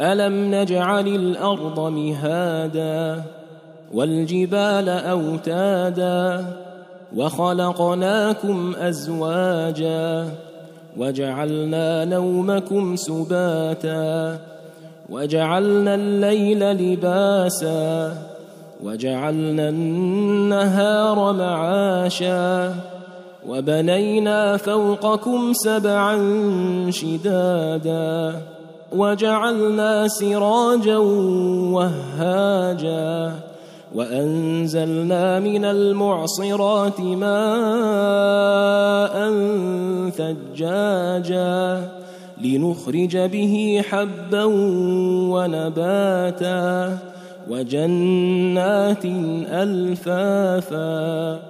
الم نجعل الأرض مهادا والجبال اوتادا وخلقناكم ازواجا وجعلنا نومكم سباتا وجعلنا الليل لباسا وجعلنا النهار معاشا وبنينا فوقكم سبعا شدادا وجعلنا سراجا وهاجا وأنزلنا من المعصرات ماء ثجاجا لنخرج به حبا ونباتا وجنات ألفافا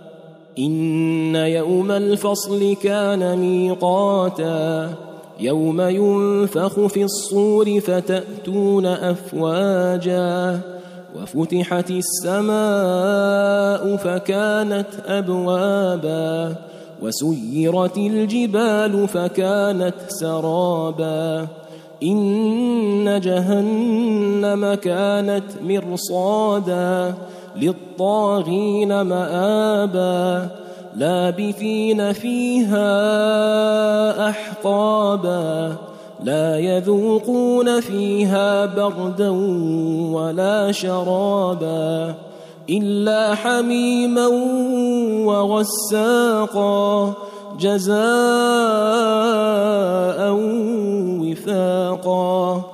إن يوم الفصل كان ميقاتا يوم ينفخ في الصور فتأتون أفواجا وفتحت السماء فكانت أبوابا وسيرت الجبال فكانت سرابا إن جهنم كانت مرصادا للطاغين مآبا لابثين فيها أحقابا لا يذوقون فيها بردا ولا شرابا إلا حميما وغساقا جزاء وفاقا.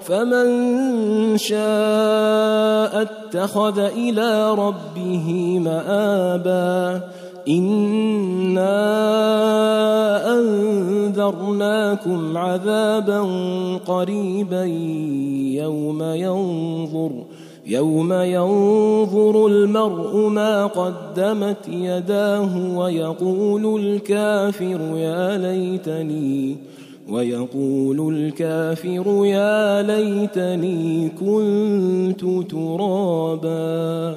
فمن شاء اتخذ إلى ربه مآبا إِنَّا أنذرناكم عذابا قريبا يوم ينظر يوم ينظر المرء ما قدمت يداه ويقول الكافر يا ليتني ويقول الكافر يا ليتني كنت ترابا